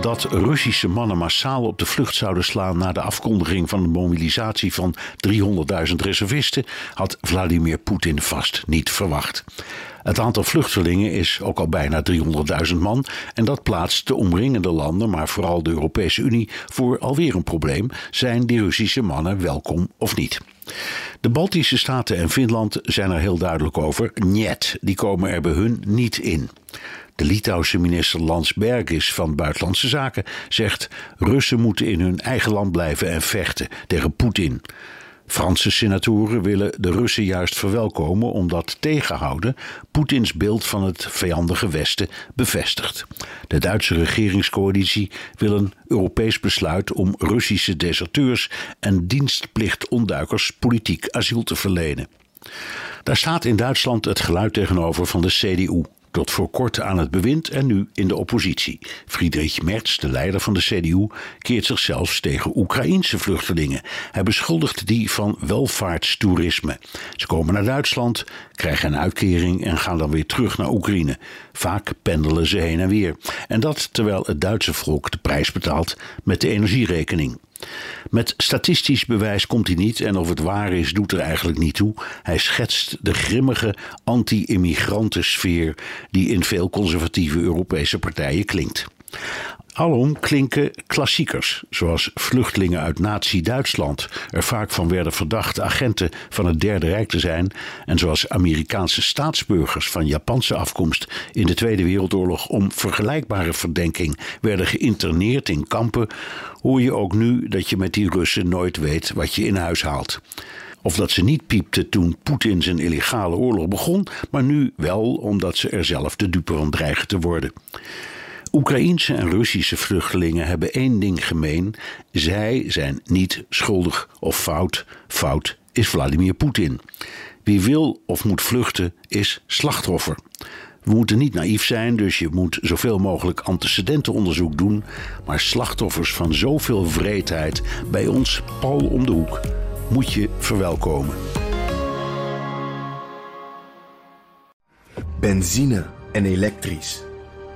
Dat Russische mannen massaal op de vlucht zouden slaan na de afkondiging van de mobilisatie van 300.000 reservisten had Vladimir Poetin vast niet verwacht. Het aantal vluchtelingen is ook al bijna 300.000 man en dat plaatst de omringende landen, maar vooral de Europese Unie, voor alweer een probleem. Zijn die Russische mannen welkom of niet? De Baltische Staten en Finland zijn er heel duidelijk over. Niet, die komen er bij hun niet in. De Litouwse minister Landsbergis van Buitenlandse Zaken zegt: Russen moeten in hun eigen land blijven en vechten tegen Poetin. Franse senatoren willen de Russen juist verwelkomen omdat tegenhouden Poetins beeld van het vijandige Westen bevestigt. De Duitse regeringscoalitie wil een Europees besluit om Russische deserteurs en dienstplichtonduikers politiek asiel te verlenen. Daar staat in Duitsland het geluid tegenover van de CDU tot voor kort aan het bewind en nu in de oppositie. Friedrich Merz, de leider van de CDU, keert zich zelfs tegen Oekraïense vluchtelingen. Hij beschuldigt die van welvaartstoerisme. Ze komen naar Duitsland, krijgen een uitkering en gaan dan weer terug naar Oekraïne. Vaak pendelen ze heen en weer. En dat terwijl het Duitse volk de prijs betaalt met de energierekening. Met statistisch bewijs komt hij niet en of het waar is, doet er eigenlijk niet toe. Hij schetst de grimmige anti-immigrantensfeer die in veel conservatieve Europese partijen klinkt. Alom klinken klassiekers, zoals vluchtelingen uit Nazi-Duitsland er vaak van werden verdacht agenten van het Derde Rijk te zijn, en zoals Amerikaanse staatsburgers van Japanse afkomst in de Tweede Wereldoorlog om vergelijkbare verdenking werden geïnterneerd in kampen, hoor je ook nu dat je met die Russen nooit weet wat je in huis haalt. Of dat ze niet piepte toen Poetin zijn illegale oorlog begon, maar nu wel omdat ze er zelf de dupe van dreigen te worden. Oekraïense en Russische vluchtelingen hebben één ding gemeen: zij zijn niet schuldig of fout. Fout is Vladimir Poetin. Wie wil of moet vluchten is slachtoffer. We moeten niet naïef zijn, dus je moet zoveel mogelijk antecedentenonderzoek doen. Maar slachtoffers van zoveel vreedheid bij ons pal om de hoek moet je verwelkomen. Benzine en elektrisch.